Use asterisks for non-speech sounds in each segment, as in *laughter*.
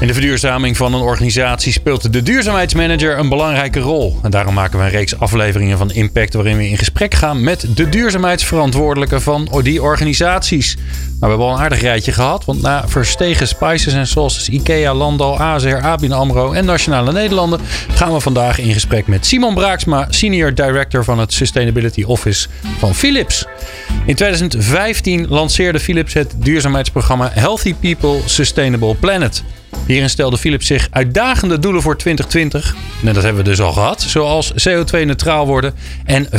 In de verduurzaming van een organisatie speelt de duurzaamheidsmanager een belangrijke rol. En daarom maken we een reeks afleveringen van Impact waarin we in gesprek gaan met de duurzaamheidsverantwoordelijken van die organisaties. We hebben al een aardig rijtje gehad, want na verstegen spices en sauces IKEA, Landal, AZR, ABN AMRO en Nationale Nederlanden gaan we vandaag in gesprek met Simon Braaksma, Senior Director van het Sustainability Office van Philips. In 2015 lanceerde Philips het duurzaamheidsprogramma Healthy People Sustainable Planet. Hierin stelde Philips zich uitdagende doelen voor 2020. En dat hebben we dus al gehad. Zoals CO2-neutraal worden en 15%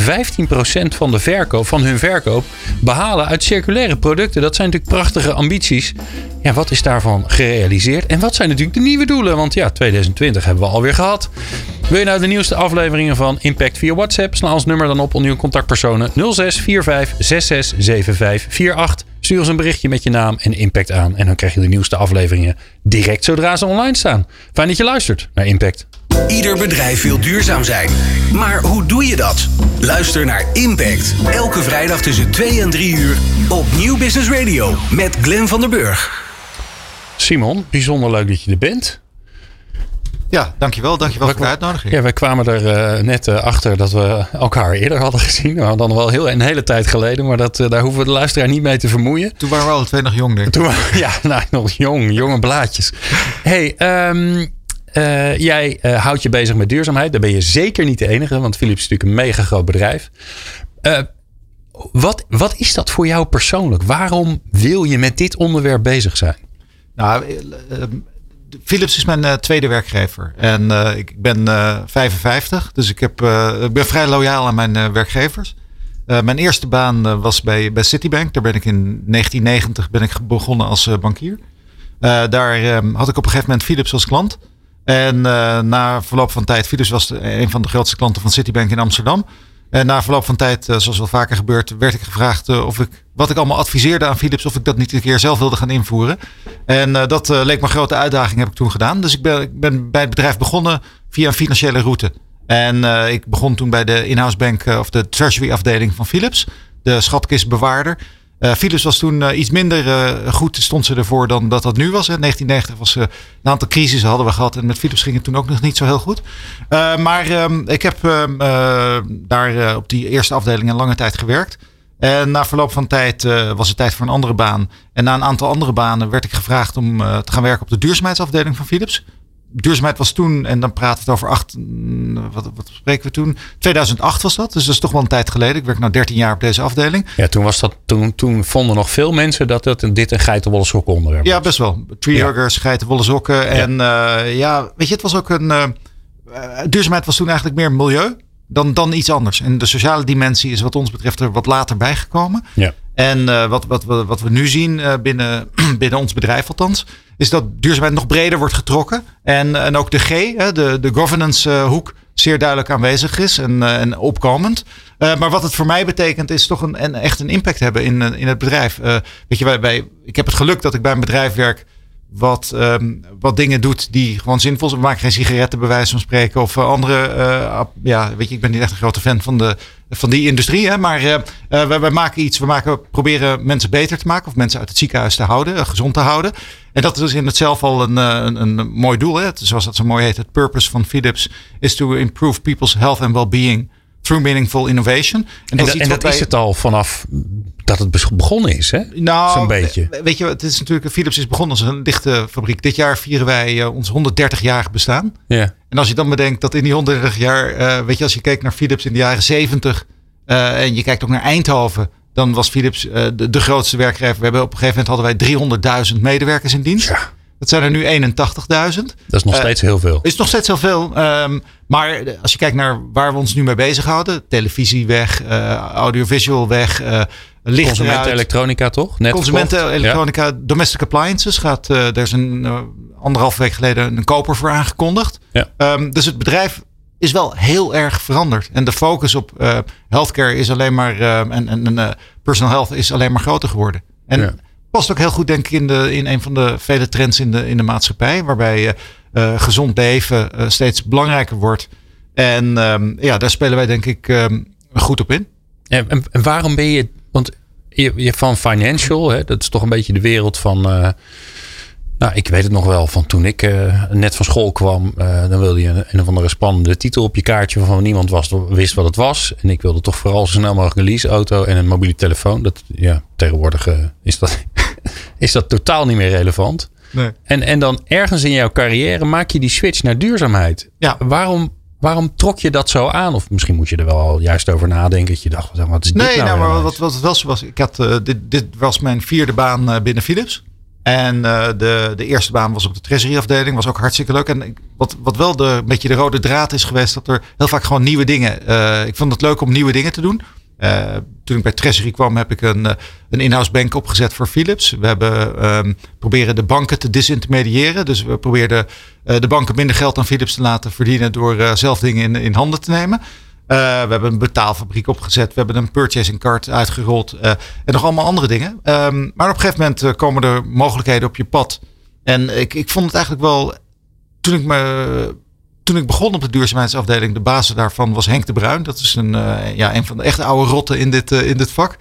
van, de verkoop, van hun verkoop behalen uit circulaire producten. Dat zijn natuurlijk prachtige ambities. Ja, wat is daarvan gerealiseerd? En wat zijn natuurlijk de nieuwe doelen? Want ja, 2020 hebben we alweer gehad. Wil je nou de nieuwste afleveringen van Impact via WhatsApp? Sla ons nummer dan op onder uw contactpersonen 0645 667548. Stuur ons een berichtje met je naam en impact aan. En dan krijg je de nieuwste afleveringen direct zodra ze online staan. Fijn dat je luistert naar Impact. Ieder bedrijf wil duurzaam zijn. Maar hoe doe je dat? Luister naar Impact. Elke vrijdag tussen 2 en 3 uur op Nieuw Business Radio met Glenn van der Burg. Simon, bijzonder leuk dat je er bent. Ja, dankjewel. Dankjewel voor de uitnodiging. Ja, wij kwamen er uh, net uh, achter dat we elkaar eerder hadden gezien. Dan wel heel, een hele tijd geleden. Maar dat, uh, daar hoeven we de luisteraar niet mee te vermoeien. Toen waren we alle twee nog jong, denk ik. Toen, *laughs* ja, nou, nog jong. Jonge blaadjes. hey, um, jij houdt je bezig met duurzaamheid. Daar ben je zeker niet de enige. Want Philips is natuurlijk een mega groot bedrijf. wat, wat is dat voor jou persoonlijk? Waarom wil je met dit onderwerp bezig zijn? Nou, Philips is mijn uh, tweede werkgever. En uh, ik ben uh, 55, dus ik, heb, ik ben vrij loyaal aan mijn werkgevers. mijn eerste baan was bij, bij Citibank. Daar ben ik in 1990 ben ik begonnen als bankier. daar ehm, had ik op een gegeven moment Philips als klant. En na verloop van tijd, Philips was een van de grootste klanten van Citibank in Amsterdam. En na verloop van tijd, eh, zoals wel vaker gebeurt, werd ik gevraagd eh, of ik wat ik allemaal adviseerde aan Philips, of ik dat niet een keer zelf wilde gaan invoeren. En uh, dat leek me een grote uitdaging, heb ik toen gedaan. Dus ik ben, ik ben bij het bedrijf begonnen via een financiële route. En ik begon toen bij de in-house bank of de treasury afdeling van Philips, de schatkistbewaarder. Uh, Philips was toen uh, iets minder uh, goed, stond ze ervoor dan dat dat nu was. In 1990 was een aantal crisissen hadden we gehad en met Philips ging het toen ook nog niet zo heel goed. maar ehm, ik heb ehm, daar op die eerste afdeling een lange tijd gewerkt. En na verloop van tijd was het tijd voor een andere baan. En na een aantal andere banen werd ik gevraagd om te gaan werken op de duurzaamheidsafdeling van Philips duurzaamheid was toen, en dan praten we het over acht, mm, wat, wat spreken we toen? 2008 was dat, dus dat is toch wel een tijd geleden. Ik werk nu 13 jaar op deze afdeling. Ja, toen was dat, toen, toen vonden nog veel mensen dat het, dit een geitenwolle sok onderwerp Ja, best wel. Treehuggers, ja. geitenwolle sokken. En ja. Uh, ja, weet je, het was ook een, uh, duurzaamheid was toen eigenlijk meer milieu dan, dan iets anders. En de sociale dimensie is wat ons betreft er wat later bijgekomen. Ja. En uh, wat, wat, wat, wat we nu zien binnen, *clears throat* binnen ons bedrijf althans, is dat duurzaamheid nog breder wordt getrokken. En, en ook de G, de, de governance uh, hoek, zeer duidelijk aanwezig is en, en opkomend. maar wat het voor mij betekent, is toch een, echt een impact hebben in, in het bedrijf. weet je, wij, ik heb het geluk dat ik bij een bedrijf werk wat, um, wat dingen doet die gewoon zinvol zijn. We maken geen sigaretten bij wijze van spreken of andere. Ja, weet je, ik ben niet echt een grote fan van, de, van die industrie. Hè, maar wij, wij, maken iets, we maken, proberen mensen beter te maken of mensen uit het ziekenhuis te houden, gezond te houden. En dat is in het zelf al een, een, een mooi doel. Hè. Zoals dat zo mooi heet. Het purpose van Philips is to improve people's health and well-being through meaningful innovation. En dat, is, en dat is het al vanaf dat het begonnen is, hè? Nou, Zo'n beetje. Weet je, het is natuurlijk, Philips is begonnen als een dichte fabriek. Dit jaar vieren wij uh, ons 130-jarig bestaan. Ja. En als je dan bedenkt dat in die 130 jaar, uh, weet je, als je kijkt naar Philips in de jaren 70 uh, en je kijkt ook naar Eindhoven, dan was Philips de, de, grootste werkgever. We hebben op een gegeven moment hadden wij 300.000 medewerkers in dienst. Ja. Dat zijn er nu 81.000. Dat is nog steeds heel veel. Is nog steeds heel veel. Um, maar als je kijkt naar waar we ons nu mee bezighouden. Televisie weg, uh, audiovisual weg. Uh, licht Consumenten elektronica toch? Net Consumenten elektronica. Ja. Domestic appliances gaat. Er is een anderhalf week geleden een koper voor aangekondigd. Ja. Um, dus het bedrijf is wel heel erg veranderd. En de focus op uh, healthcare is alleen maar. Uh, en en uh, personal health is alleen maar groter geworden. En ja. past ook heel goed, denk ik, in, de, in een van de vele trends in de, in de maatschappij. Waarbij gezond leven steeds belangrijker wordt. En um, ja, daar spelen wij denk ik um, goed op in. En, en, en, waarom ben je. Want je, je van financial, hè, dat is toch een beetje de wereld van nou, ik weet het nog wel van toen ik uh, net van school kwam. Uh, dan wilde je een, een of andere spannende titel op je kaartje waarvan niemand was, wist wat het was. En ik wilde toch vooral zo snel mogelijk een leaseauto en een mobiele telefoon. Dat, ja, tegenwoordig uh, is, dat, *laughs* is dat totaal niet meer relevant. Nee. En, en dan ergens in jouw carrière maak je die switch naar duurzaamheid. Ja. Waarom, waarom trok je dat zo aan? Of misschien moet je er wel juist over nadenken. Dat je dacht, wat is dit nee, nou? nou maar wat, wat het wel zo was. Ik had, dit, dit was mijn vierde baan binnen Philips. En uh, de, de eerste baan was op de treasuryafdeling. Was ook hartstikke leuk. En wat, wat wel de, een beetje de rode draad is geweest. Dat er heel vaak gewoon nieuwe dingen. Uh, ik vond het leuk om nieuwe dingen te doen. Uh, toen ik bij Treasury kwam heb ik een, een in-house bank opgezet voor Philips. We hebben um, proberen de banken te disintermediëren. Dus we probeerden de banken minder geld aan Philips te laten verdienen. Door zelf dingen in, in handen te nemen. Uh, we hebben een betaalfabriek opgezet. We hebben een purchasing card uitgerold. Uh, en nog allemaal andere dingen. Um, maar op een gegeven moment uh, komen er mogelijkheden op je pad. En ik, ik vond het eigenlijk wel. Toen ik, me, toen ik begon op de duurzaamheidsafdeling, de baas daarvan was Henk de Bruin. Dat is een, ja, een van de echte oude rotten in dit, in dit vak.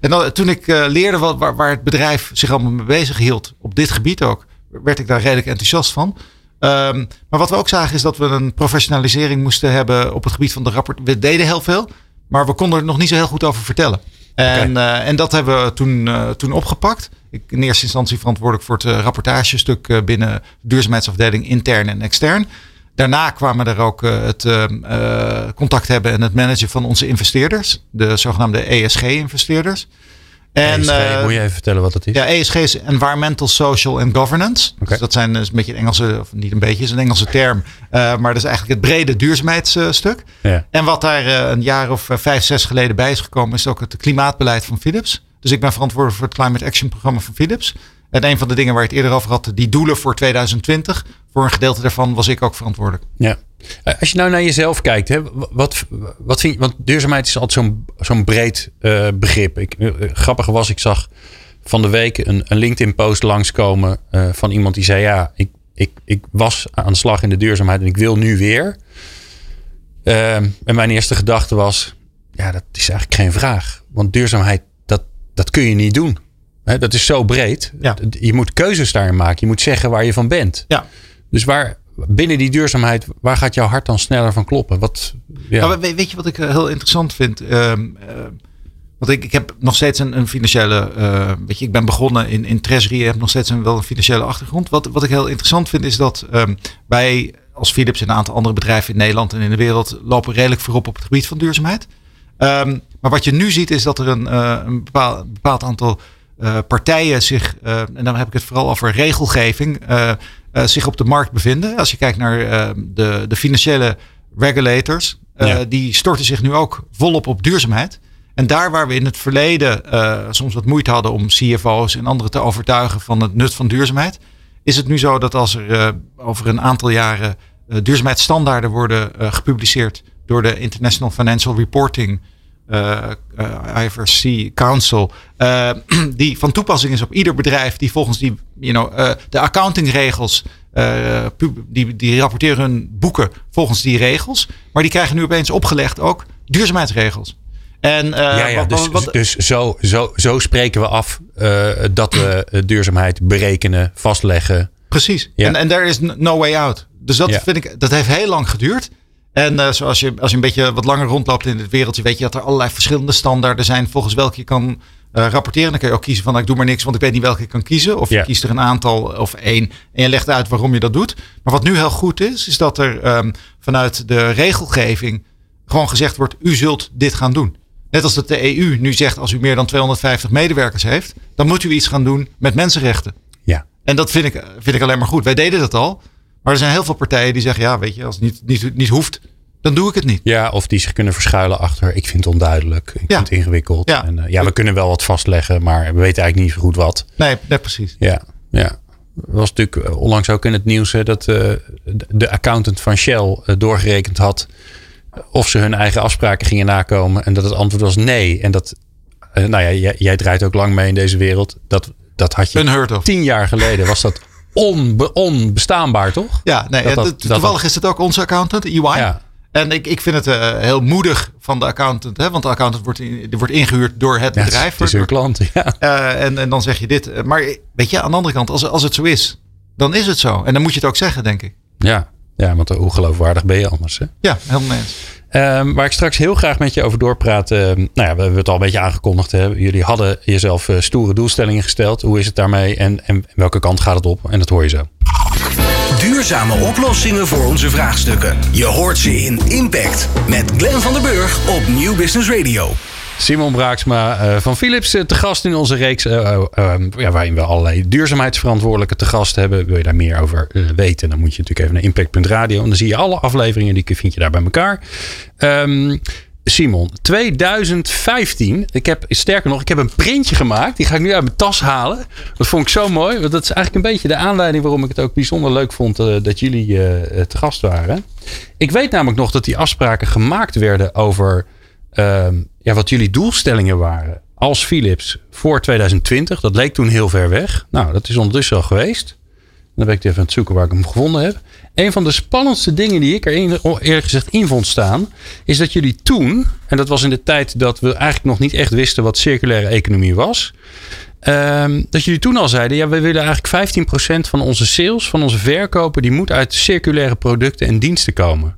En dan, toen ik leerde wat, waar, waar het bedrijf zich allemaal mee bezig hield, op dit gebied ook, werd ik daar redelijk enthousiast van. Um, maar wat we ook zagen is dat we een professionalisering moesten hebben op het gebied van de rapport. We deden heel veel, maar we konden er nog niet zo heel goed over vertellen. En, okay. uh, en dat hebben we toen, uh, toen opgepakt. Ik in eerste instantie verantwoordelijk voor het uh, rapportagestuk binnen de duurzaamheidsafdeling intern en extern. Daarna kwamen er ook het contact hebben en het managen van onze investeerders, de zogenaamde ESG-investeerders. En, ESG, uh, moet je even vertellen wat dat is? Ja, ESG is Environmental, Social and Governance. Okay. Dus dat zijn is een beetje een Engelse, of niet een beetje, is een Engelse term. Uh, maar dat is eigenlijk het brede duurzaamheidsstuk. Ja. En wat daar uh, een jaar of vijf, zes geleden bij is gekomen, is ook het klimaatbeleid van Philips. Dus ik ben verantwoordelijk voor het Climate Action programma van Philips. En een van de dingen waar je het eerder over had, die doelen voor 2020. Voor een gedeelte daarvan was ik ook verantwoordelijk. Ja. Als je nou naar jezelf kijkt, hè, wat, wat vind je? Want duurzaamheid is altijd zo'n zo'n breed uh, begrip. Ik, uh, grappig was, ik zag van de week een, een LinkedIn-post langskomen uh, van iemand die zei: Ja, ik, ik, ik was aan de slag in de duurzaamheid en ik wil nu weer. en mijn eerste gedachte was: Ja, dat is eigenlijk geen vraag. Want duurzaamheid, dat, dat kun je niet doen. Hè, dat is zo breed. Ja. Je moet keuzes daarin maken. Je moet zeggen waar je van bent. Ja. Dus waar, binnen die duurzaamheid, waar gaat jouw hart dan sneller van kloppen? Wat, ja. Nou, weet je wat ik heel interessant vind? Uh, uh, want ik, ik heb nog steeds een, een financiële. Uh, weet je, ik ben begonnen in, in Treasury, heb nog steeds een, wel een financiële achtergrond. Wat, wat ik heel interessant vind, is dat um, wij als Philips en een aantal andere bedrijven in Nederland en in de wereld lopen redelijk voorop op het gebied van duurzaamheid. Um, maar wat je nu ziet, is dat er een, een bepaald, aantal partijen zich, en dan heb ik het vooral over regelgeving, zich op de markt bevinden. Als je kijkt naar de, de financiële regulators, ja. die storten zich nu ook volop op duurzaamheid. En daar waar we in het verleden soms wat moeite hadden om CFO's en anderen te overtuigen van het nut van duurzaamheid, is het nu zo dat als er over een aantal jaren duurzaamheidsstandaarden worden gepubliceerd door de International Financial Reporting IFRC Council, uh, die van toepassing is op ieder bedrijf die volgens die, you know, de accountingregels, die, die rapporteren hun boeken volgens die regels, maar die krijgen nu opeens opgelegd ook duurzaamheidsregels. En, ja, ja, wat, dus, wat, dus zo, zo, zo spreken we af dat we duurzaamheid berekenen, vastleggen. Precies. Ja. En, en there is no way out. Dus dat ja. vind ik, dat heeft heel lang geduurd. En uh, zoals je, als je een beetje wat langer rondloopt in het wereldje, weet je dat er allerlei verschillende standaarden zijn volgens welke je kan uh, rapporteren. Dan kun je ook kiezen van nou, ik doe maar niks, want ik weet niet welke ik kan kiezen. Of yeah. je kiest er een aantal of één en je legt uit waarom je dat doet. Maar wat nu heel goed is, is dat er um, vanuit de regelgeving gewoon gezegd wordt, u zult dit gaan doen. Net als dat de EU nu zegt, als u meer dan 250 medewerkers heeft, dan moet u iets gaan doen met mensenrechten. Ja. En dat vind ik, vind ik alleen maar goed. Wij deden dat al. Maar er zijn heel veel partijen die zeggen, ja, weet je, als het niet, niet, niet hoeft, dan doe ik het niet. Ja, of die zich kunnen verschuilen achter, ik vind het onduidelijk, ik ja. vind het ingewikkeld. Ja. En, uh, ja, we kunnen wel wat vastleggen, maar we weten eigenlijk niet zo goed wat. Nee, nee precies. Ja, ja. was natuurlijk onlangs ook in het nieuws hè, dat de accountant van Shell doorgerekend had of ze hun eigen afspraken gingen nakomen. En dat het antwoord was nee. En dat, nou ja, jij, jij draait ook lang mee in deze wereld. Dat, dat had je tien jaar geleden was dat onbe, onbestaanbaar, toch? Ja, nee, dat, dat, toevallig is het ook onze accountant, EY. Ja. En ik, ik vind het uh, heel moedig van de accountant. Hè, want de accountant wordt, in, wordt ingehuurd door het bedrijf. Het is hun klant, *laughs* ja. Uh, en, en dan zeg je dit. Maar weet je, aan de andere kant, als, als het zo is, dan is het zo. En dan moet je het ook zeggen, denk ik. Ja, ja want hoe geloofwaardig ben je anders? Hè? Ja, helemaal eens. Um, waar ik straks heel graag met je over doorpraat. Uh, nou ja, we hebben het al een beetje aangekondigd. Hè. Jullie hadden jezelf uh, stoere doelstellingen gesteld. Hoe is het daarmee en, en welke kant gaat het op? En dat hoor je zo. Duurzame oplossingen voor onze vraagstukken. Je hoort ze in Impact met Glenn van der Burg op Nieuw Business Radio. Simon Braaksma uh, van Philips te gast in onze reeks. Uh, ja, waarin we allerlei duurzaamheidsverantwoordelijke te gast hebben. Wil je daar meer over weten? Dan moet je natuurlijk even naar impact.radio. En dan zie je alle afleveringen. Die vind je daar bij elkaar. Um, Simon, 2015. Ik heb, sterker nog, ik heb een printje gemaakt. Die ga ik nu uit mijn tas halen. Dat vond ik zo mooi. Want dat is eigenlijk een beetje de aanleiding waarom ik het ook bijzonder leuk vond dat jullie te gast waren. Ik weet namelijk nog dat die afspraken gemaakt werden over uh, ja, wat jullie doelstellingen waren als Philips voor 2020. Dat leek toen heel ver weg. Nou, dat is ondertussen al geweest. Dan ben ik even aan het zoeken waar ik hem gevonden heb. Een van de spannendste dingen die ik er eerlijk gezegd in vond staan, is dat jullie toen, en dat was in de tijd dat we eigenlijk nog niet echt wisten wat circulaire economie was, um, dat jullie toen al zeiden, ja, we willen eigenlijk 15% van onze sales, van onze verkopen, die moet uit circulaire producten en diensten komen.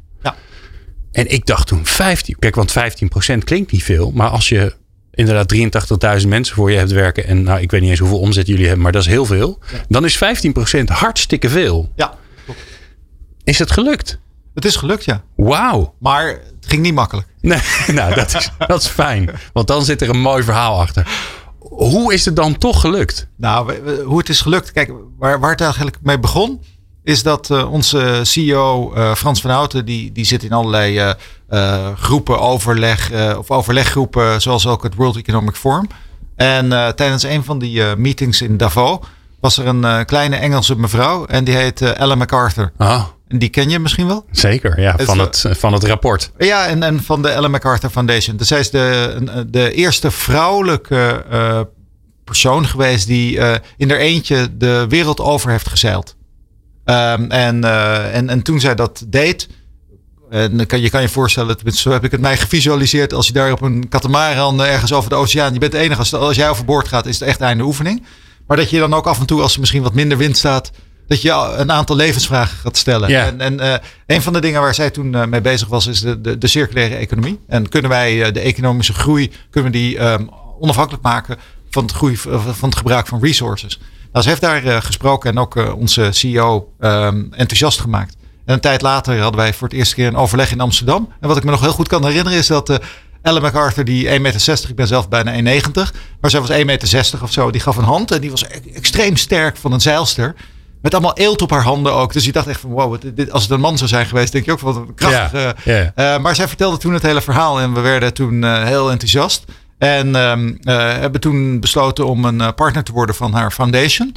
En ik dacht toen 15, kijk, want 15% klinkt niet veel, maar als je inderdaad 83.000 mensen voor je hebt werken. En nou, ik weet niet eens hoeveel omzet jullie hebben, maar dat is heel veel. Dan is 15% hartstikke veel. Ja. Is het gelukt? Het is gelukt, ja. Wauw. Maar het ging niet makkelijk. *laughs* Nee, nou, dat is, *laughs* dat is fijn. Want dan zit er een mooi verhaal achter. Hoe is het dan toch gelukt? Nou, hoe het is gelukt. Kijk, waar, waar het eigenlijk mee begon is dat uh, onze CEO uh, Frans van Houten, die, die zit in allerlei uh, groepen overleg of overleggroepen, zoals ook het World Economic Forum. En tijdens een van die meetings in Davos was er een kleine Engelse mevrouw en die heet Ellen MacArthur. Ah. En die ken je misschien wel? Zeker, ja, van het, van het rapport. Ja, en, en van de Ellen MacArthur Foundation. Dus zij is de, de eerste vrouwelijke persoon geweest die in er eentje de wereld over heeft gezeild. Um, en, uh, en, en toen zij dat deed, en kan, je kan je voorstellen, zo heb ik het mij gevisualiseerd. Als je daar op een katamaran ergens over de oceaan. Je bent de enige. Als, als jij overboord gaat, is het echt einde oefening. Maar dat je dan ook af en toe, als er misschien wat minder wind staat. Dat je een aantal levensvragen gaat stellen. Ja. En, en uh, een van de dingen waar zij toen mee bezig was, is de, de, de, circulaire economie. En kunnen wij de economische groei, kunnen we die um, onafhankelijk maken van het, groei, van het gebruik van resources. Nou, ze heeft daar uh, gesproken en ook uh, onze CEO um, ehm, enthousiast gemaakt. En een tijd later hadden wij voor het eerste keer een overleg in Amsterdam. En wat ik me nog heel goed kan herinneren is dat uh, Ellen MacArthur, die 1,60 meter, ik ben zelf bijna 1,90, maar zij was 1,60 meter of zo, die gaf een hand en die was e extreem sterk van een zeilster. Met allemaal eelt op haar handen ook. Dus je dacht echt van wow, dit, als het een man zou zijn geweest, denk je ook wat een krachtig. Yeah, yeah. Uh, maar zij vertelde toen het hele verhaal en we werden toen uh, heel enthousiast. En um, uh, hebben toen besloten om een uh, partner te worden van haar foundation.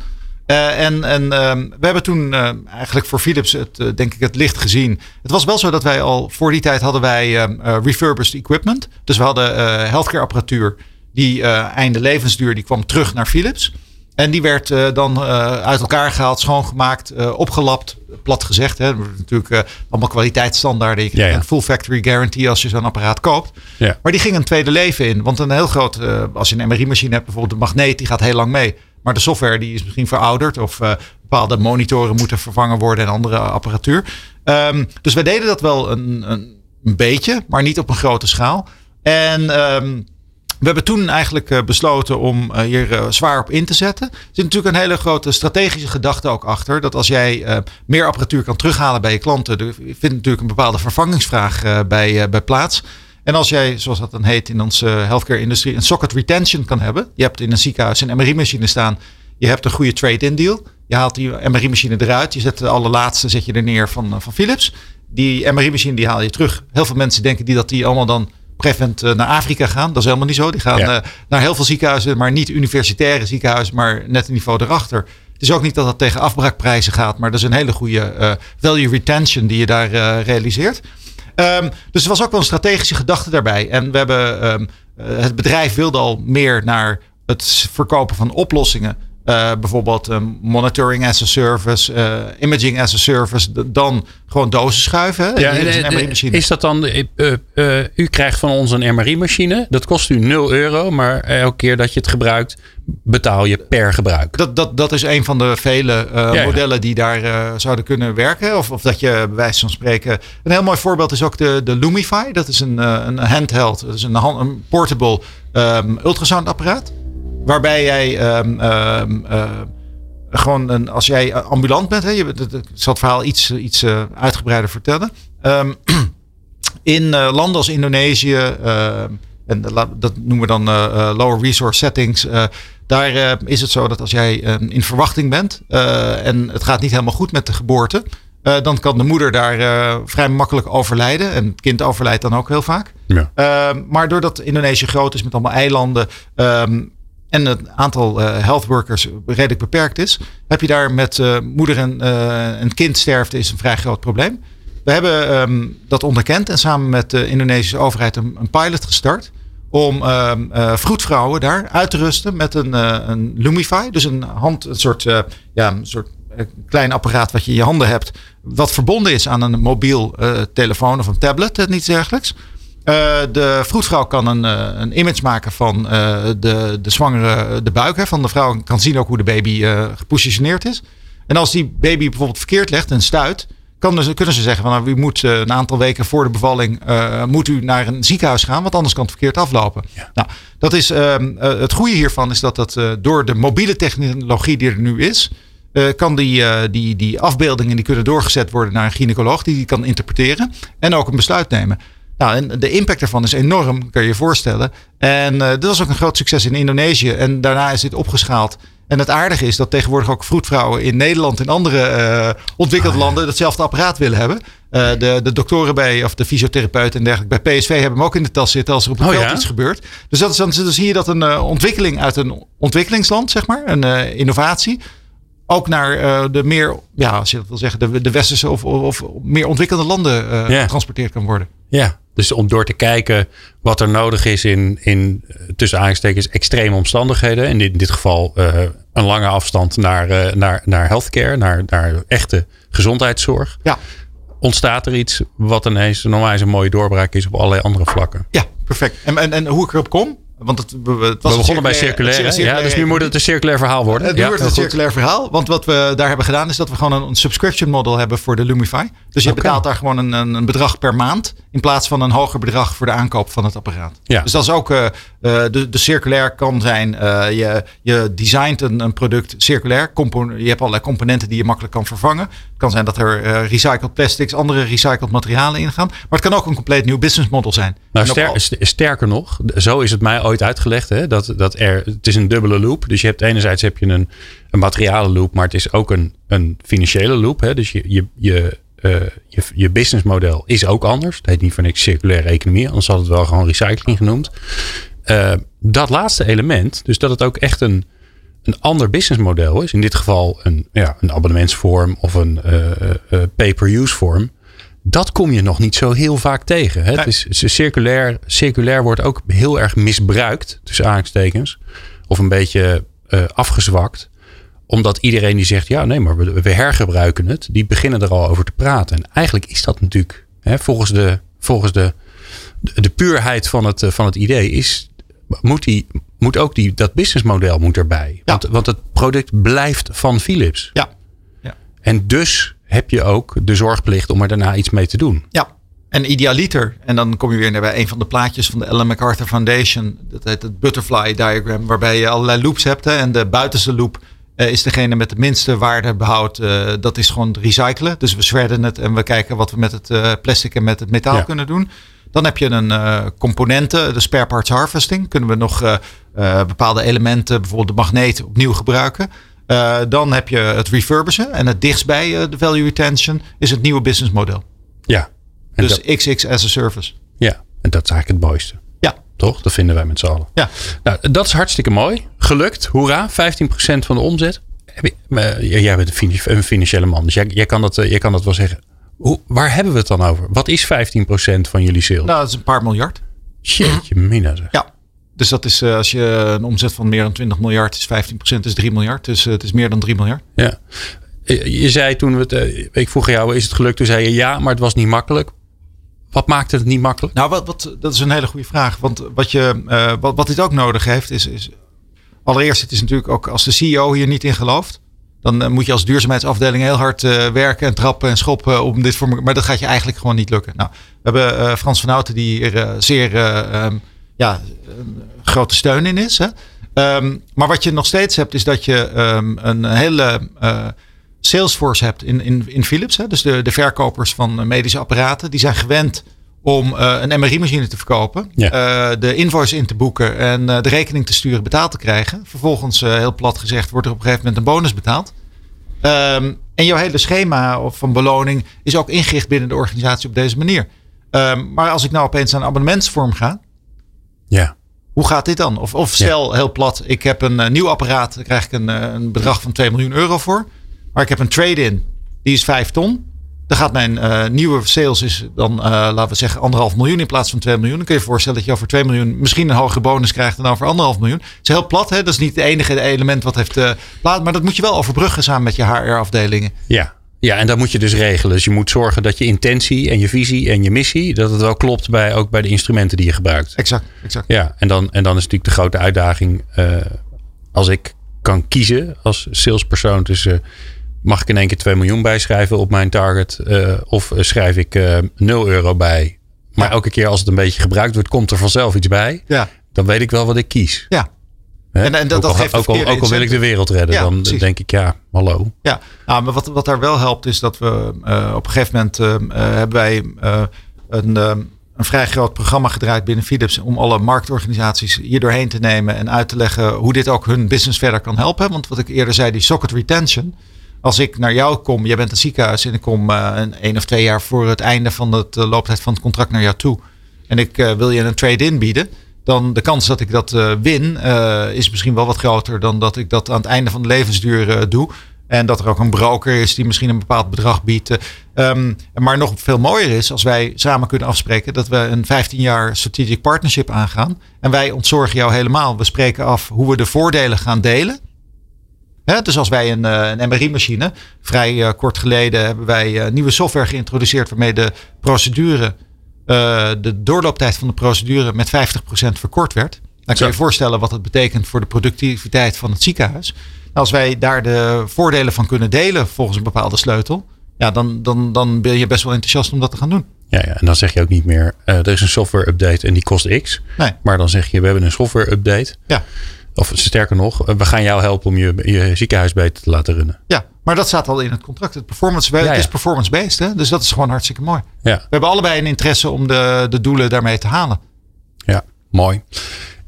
Uh, en en um, we hebben toen eigenlijk voor Philips het, denk ik, het licht gezien. Het was wel zo dat wij al voor die tijd hadden wij um, refurbished equipment. Dus we hadden healthcare apparatuur die einde levensduur, die kwam terug naar Philips. En die werd uh, dan uh, uit elkaar gehaald, schoongemaakt, uh, opgelapt. Plat gezegd, hè. natuurlijk allemaal kwaliteitsstandaarden. Je krijgt ja, ja. een full factory guarantee als je zo'n apparaat koopt. Ja. Maar die ging een tweede leven in. Want een heel groot, als je een MRI-machine hebt, bijvoorbeeld de magneet, die gaat heel lang mee. Maar de software die is misschien verouderd. Of bepaalde monitoren moeten vervangen worden en andere apparatuur. Um, dus wij deden dat wel een, een, een, beetje, maar niet op een grote schaal. En... Um, we hebben toen eigenlijk eh, besloten om eh, hier eh, zwaar op in te zetten. Er zit natuurlijk een hele grote strategische gedachte ook achter. Dat als jij meer apparatuur kan terughalen bij je klanten, er vindt natuurlijk een bepaalde vervangingsvraag bij, bij plaats. En als jij, zoals dat dan heet in onze healthcare-industrie, een socket retention kan hebben. Je hebt in een ziekenhuis een MRI-machine staan. Je hebt een goede trade-in deal. Je haalt die MRI-machine eruit. Je zet de allerlaatste zet je er neer van, van Philips. Die MRI-machine die haal je terug. Heel veel mensen denken die dat die allemaal dan prevalent uh, naar Afrika gaan. Dat is helemaal niet zo. Die gaan ja. uh, naar heel veel ziekenhuizen, maar niet universitaire ziekenhuizen, maar net een niveau erachter. Het is ook niet dat dat tegen afbraakprijzen gaat, maar dat is een hele goede value retention die je daar realiseert. Um, dus er was ook wel een strategische gedachte daarbij. En we hebben, um, het bedrijf wilde al meer naar het verkopen van oplossingen uh, bijvoorbeeld um, monitoring as a service, uh, imaging as a service, dan gewoon dozen schuiven. Ja, is dat dan, uh, u krijgt van ons een MRI-machine, dat kost u 0 euro, maar elke keer dat je het gebruikt, betaal je per gebruik. Dat, dat, dat is een van de vele ja, modellen die daar zouden kunnen werken. Of, of dat je bij wijze van spreken. Een heel mooi voorbeeld is ook de, de Lumify. Dat is een, een handheld, dat is een, een portable um, ultrasoundapparaat. Waarbij jij um, um, uh, gewoon een, als jij ambulant bent, hè, je, ik zal het verhaal iets, iets uh, uitgebreider vertellen. Um, *clears throat* in uh, landen als Indonesië, en dat noemen we dan lower resource settings. daar is het zo dat als jij in verwachting bent en het gaat niet helemaal goed met de geboorte, uh, dan kan de moeder daar uh, vrij makkelijk overlijden. En het kind overlijdt dan ook heel vaak. Ja. Uh, maar doordat Indonesië groot is met allemaal eilanden. Um, en het aantal uh, health workers redelijk beperkt is, heb je daar met uh, moeder en, uh, en kindsterfte is een vrij groot probleem. We hebben um, dat onderkend en samen met de Indonesische overheid een, een pilot gestart om um, vroedvrouwen daar uit te rusten met een, een Lumify, dus een hand, een soort, ja, een soort klein apparaat wat je in je handen hebt, wat verbonden is aan een mobiel telefoon of een tablet, niets dergelijks. Uh, de vroedvrouw kan een, uh, een image maken van uh, de, de zwangere de buik hè, van de vrouw. Kan zien ook hoe de baby gepositioneerd is. En als die baby bijvoorbeeld verkeerd legt en stuit, kan ze, kunnen ze zeggen van nou, u moet een aantal weken voor de bevalling moet u naar een ziekenhuis gaan, want anders kan het verkeerd aflopen. Ja. Nou, dat is, ehm, het goede hiervan is dat dat door de mobiele technologie die er nu is, kan die, die, die afbeeldingen die kunnen doorgezet worden naar een gynaecoloog die die kan interpreteren en ook een besluit nemen. Nou, en de impact daarvan is enorm, kan je je voorstellen. En uh, dat was ook een groot succes in Indonesië. En daarna is dit opgeschaald. En het aardige is dat tegenwoordig ook vroedvrouwen in Nederland en andere uh, ontwikkelde ah, landen datzelfde apparaat willen hebben. Uh, de, de doktoren bij, of de fysiotherapeuten en dergelijke bij PSV hebben hem ook in de tas zitten als er op het oh, veld iets gebeurt. Dus dat is dan, dan zie je dat een ontwikkeling uit een ontwikkelingsland, zeg maar, een innovatie, ook naar de meer, ja, als je dat wil zeggen, de, de westerse of, of, meer ontwikkelde landen getransporteerd kan worden. Ja, dus om door te kijken wat er nodig is in, in tussen aanstekens extreme omstandigheden. En in dit geval uh, een lange afstand naar, uh, naar, naar healthcare, naar, naar echte gezondheidszorg. Ja. Ontstaat er iets wat ineens normaal een mooie doorbraak is op allerlei andere vlakken. Ja, perfect. En, en, en hoe ik erop kom? Want het, het was we begonnen bij circulair. Ja, dus nu moet het een circulair verhaal worden. Het ja, wordt een circulair verhaal. Want wat we daar hebben gedaan is dat we gewoon een, subscription model hebben voor de Lumify. Dus je betaalt daar gewoon een, een, bedrag per maand. In plaats van een hoger bedrag voor de aankoop van het apparaat. Ja. Dus dat is ook uh, de, de circulair kan zijn. Uh, je, je designt een, een product circulair. je hebt allerlei componenten die je makkelijk kan vervangen. Het kan zijn dat er uh, recycled plastics, andere recycled materialen ingaan. Maar het kan ook een compleet nieuw business model zijn. Nou, ster, sterker nog, zo is het mij ooit uitgelegd. Hè, dat, dat er, het is een dubbele loop. Dus je hebt enerzijds heb je een, een materialen loop, maar het is ook een, een financiële loop. Hè. Dus je, je, je, uh, je, je businessmodel is ook anders. Het heet niet voor niks circulaire economie, anders had het wel gewoon recycling genoemd. Uh, dat laatste element, dus dat het ook echt een, een ander businessmodel is. In dit geval een, ja, een abonnementsvorm of een uh, pay-per-use vorm dat kom je nog niet zo heel vaak tegen. Hè? Het is, circulair, circulair wordt ook heel erg misbruikt, tussen aanstekens. Of een beetje uh, afgezwakt. Omdat iedereen die zegt, ja nee, maar we, we, hergebruiken het. Die beginnen er al over te praten. En eigenlijk is dat natuurlijk, hè, volgens, de, volgens de, de, puurheid van het, van het idee, is, moet, die, moet ook die, dat businessmodel moet erbij. Want, want het product blijft van Philips. Ja. ja. En dus heb je ook de zorgplicht om er daarna iets mee te doen. Ja, en idealiter, en dan kom je weer naar bij een van de plaatjes van de Ellen MacArthur Foundation. Dat heet het butterfly diagram, waarbij je allerlei loops hebt. Hè, en de buitenste loop uh, is degene met de minste waardebehoud. Uh, dat is gewoon recyclen. Dus we shredden het en we kijken wat we met het uh, plastic en met het metaal kunnen doen. Dan heb je een componenten, de spare parts harvesting. Kunnen we nog bepaalde elementen, bijvoorbeeld de magneet, opnieuw gebruiken. Uh, dan heb je het refurbishen. En het dichtstbij uh, de value retention is het nieuwe businessmodel. Ja. En dus dat, XX as a service. Ja, en dat is eigenlijk het mooiste. Ja. Toch? Dat vinden wij met z'n allen. Ja. Nou, dat is hartstikke mooi. Gelukt. Hoera. 15% van de omzet. jij bent een financiële man, dus jij, jij, kan, dat, jij kan dat wel zeggen. Hoe, waar hebben we het dan over? Wat is 15% van jullie sales? Nou, dat is een paar miljard. Jeetje, mina zeg. Ja. Dus dat is als je een omzet van meer dan 20 miljard is 15% is 3 miljard. Dus het is meer dan 3 miljard. Ja. Je zei toen we het, ik vroeg jou, is het gelukt? Toen zei je ja, maar het was niet makkelijk. Wat maakte het niet makkelijk? Nou, wat, wat, dat is een hele goede vraag. Want wat, je, uh, wat, wat dit ook nodig heeft, is, is. Allereerst, het is natuurlijk ook als de CEO hier niet in gelooft. Dan moet je als duurzaamheidsafdeling heel hard uh, werken en trappen en schoppen om dit voor Maar dat gaat je eigenlijk gewoon niet lukken. Nou, we hebben Frans van Houten die hier zeer um, ja, grote steun in is. Hè? Um, maar wat je nog steeds hebt, is dat je um, een hele Salesforce hebt in, in, in Philips. Hè, dus de, de verkopers van medische apparaten. Die zijn gewend om uh, een MRI-machine te verkopen. Ja. Uh, de invoice in te boeken en de rekening te sturen betaald te krijgen. Vervolgens, heel plat gezegd, wordt er op een gegeven moment een bonus betaald. Um, en jouw hele schema van beloning is ook ingericht binnen de organisatie op deze manier. Maar als ik nou opeens aan abonnementsvorm ga. Ja. Hoe gaat dit dan? Of, of stel ja. heel plat, ik heb een nieuw apparaat. Daar krijg ik een, een bedrag van 2 miljoen euro voor. Maar ik heb een trade-in, die is 5 ton. Dan gaat mijn uh, nieuwe sales is dan, uh, laten we zeggen, anderhalf miljoen in plaats van 2 miljoen. Dan kun je je voorstellen dat je over 2 miljoen misschien een hogere bonus krijgt dan over anderhalf miljoen. Het is heel plat, hè? dat is niet het enige element wat heeft plaats. Maar dat moet je wel overbruggen samen met je HR-afdelingen. Ja. Ja, en dat moet je dus regelen. Dus je moet zorgen dat je intentie en je visie en je missie, dat het wel klopt bij, ook bij de instrumenten die je gebruikt. Exact, exact. Ja, en dan, en dan is natuurlijk de grote uitdaging, als ik kan kiezen als salespersoon tussen mag ik in één keer 2 miljoen bijschrijven op mijn target? Uh, of schrijf ik uh, eh, 0 euro bij? Maar elke keer als het een beetje gebruikt wordt, komt er vanzelf iets bij. Ja. Dan weet ik wel wat ik kies. Ja. En, en dat, ook, geeft ook, al, ook al wil ik de wereld redden, ja, dan precies. denk ik ja, hallo. Ja, nou, maar wat, wat daar wel helpt is dat we uh, op een gegeven moment hebben wij een, een vrij groot programma gedraaid binnen Philips om alle marktorganisaties hier doorheen te nemen en uit te leggen hoe dit ook hun business verder kan helpen. Want wat ik eerder zei, die socket retention, als ik naar jou kom, jij bent een ziekenhuis en ik kom een, een of twee jaar voor het einde van de looptijd van het contract naar jou toe. En ik wil je een trade-in bieden. Dan de kans dat ik dat win is misschien wel wat groter dan dat ik dat aan het einde van de levensduur doe. En dat er ook een broker is die misschien een bepaald bedrag biedt. Um, maar nog veel mooier is als wij samen kunnen afspreken dat we een 15 jaar strategic partnership aangaan. En wij ontzorgen jou helemaal. We spreken af hoe we de voordelen gaan delen dus als wij een, eh, een MRI-machine, vrij kort geleden hebben wij nieuwe software geïntroduceerd waarmee de procedure, de doorlooptijd van de procedure met 50% verkort werd. Dan kan je je voorstellen wat dat betekent voor de productiviteit van het ziekenhuis. Als wij daar de voordelen van kunnen delen volgens een bepaalde sleutel, ja, dan, dan, dan ben je best wel enthousiast om dat te gaan doen. Ja, ja, en dan zeg je ook niet meer, er is een software update en die kost X. Nee. Maar dan zeg je, we hebben een software update. Ja. Of sterker nog, we gaan jou helpen om je, je ziekenhuis beter te laten runnen. Ja, maar dat staat al in het contract. Het, performance, ja, ja. is performance-based, hè? dus dat is gewoon hartstikke mooi. Ja. We hebben allebei een interesse om de, de doelen daarmee te halen. Ja, mooi.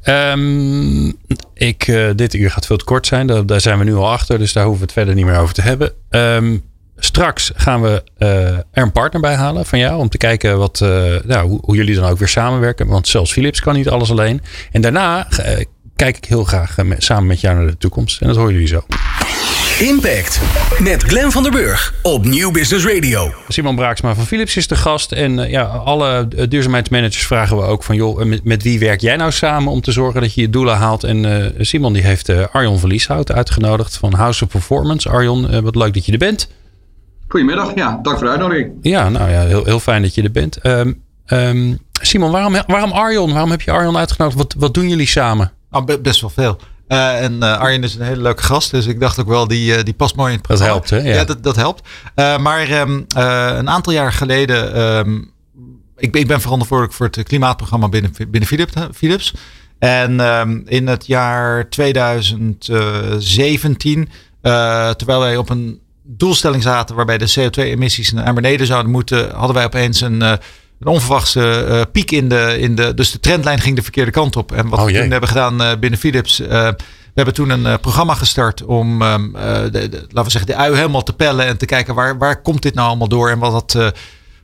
Um, ik, uh, dit uur gaat veel te kort zijn. Daar, daar, zijn we nu al achter, dus daar hoeven we het verder niet meer over te hebben. Um, straks gaan we uh, er een partner bij halen van jou. Om te kijken wat, uh, nou, hoe, hoe, jullie dan ook weer samenwerken. Want zelfs Philips kan niet alles alleen. En daarna kijk ik heel graag eh, samen met jou naar de toekomst. En dat horen jullie zo. Impact met Glenn van der Burg op Nieuw Business Radio. Simon Braaksma van Philips is de gast. En uh, ja, alle duurzaamheidsmanagers vragen we ook van... joh, met, met, wie werk jij nou samen om te zorgen dat je je doelen haalt? En uh, Simon die heeft uh, Arjon van Lieshout uitgenodigd van House of Performance. Arjon, wat leuk dat je er bent. Goedemiddag, ja, dank voor de uitnodiging. Ja, nou ja, heel, heel fijn dat je er bent. Um, um, Simon, waarom, waarom Arjon? Waarom heb je Arjon uitgenodigd? Wat, wat doen jullie samen? Oh, best wel veel. Uh, en uh, Arjen is een hele leuke gast, dus ik dacht ook wel, die, uh, die past mooi in het programma. Dat helpt, hè? Ja, ja dat, dat helpt. maar um, een aantal jaar geleden, um, ik, ben, ik ben verantwoordelijk voor het klimaatprogramma binnen, binnen Philips. Philips. En um, in het jaar 2017, terwijl wij op een doelstelling zaten waarbij de CO2-emissies naar beneden zouden moeten, hadden wij opeens een een onverwachte uh, piek in de, in de. Dus de trendlijn ging de verkeerde kant op. En wat oh, we toen hebben gedaan uh, binnen Philips. Uh, we hebben toen een programma gestart om, um, de, de, laten we zeggen, de ui helemaal te pellen. En te kijken waar, waar komt dit nou allemaal door? En wat dat,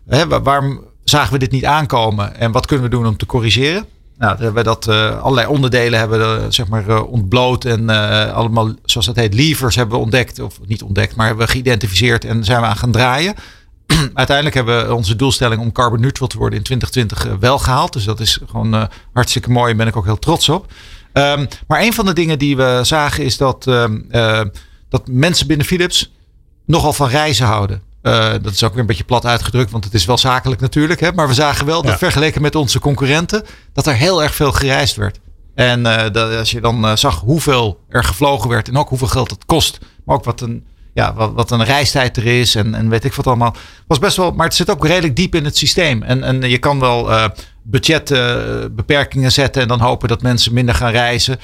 hè, waarom zagen we dit niet aankomen? En wat kunnen we doen om te corrigeren? Nou, we hebben dat allerlei onderdelen hebben zeg maar ontbloot en allemaal, zoals dat heet, levers hebben we ontdekt, of niet ontdekt, maar hebben we geïdentificeerd en zijn we aan gaan draaien. *clears throat* Uiteindelijk hebben we onze doelstelling om carbon neutral te worden in 2020 wel gehaald. Dus dat is gewoon hartstikke mooi en ben ik ook heel trots op. Um, maar een van de dingen die we zagen is dat, ehm, dat mensen binnen Philips nogal van reizen houden. Uh, dat is ook weer een beetje plat uitgedrukt, want het is wel zakelijk natuurlijk. Hè? Maar we zagen wel dat vergeleken met onze concurrenten, dat er heel erg veel gereisd werd. En uh, dat, als je dan zag hoeveel er gevlogen werd en ook hoeveel geld het kost, maar ook wat een, ja, wat, wat een reistijd er is en, en weet ik wat allemaal, was best wel, maar het zit ook redelijk diep in het systeem. En, en je kan wel budgetbeperkingen zetten en dan hopen dat mensen minder gaan reizen.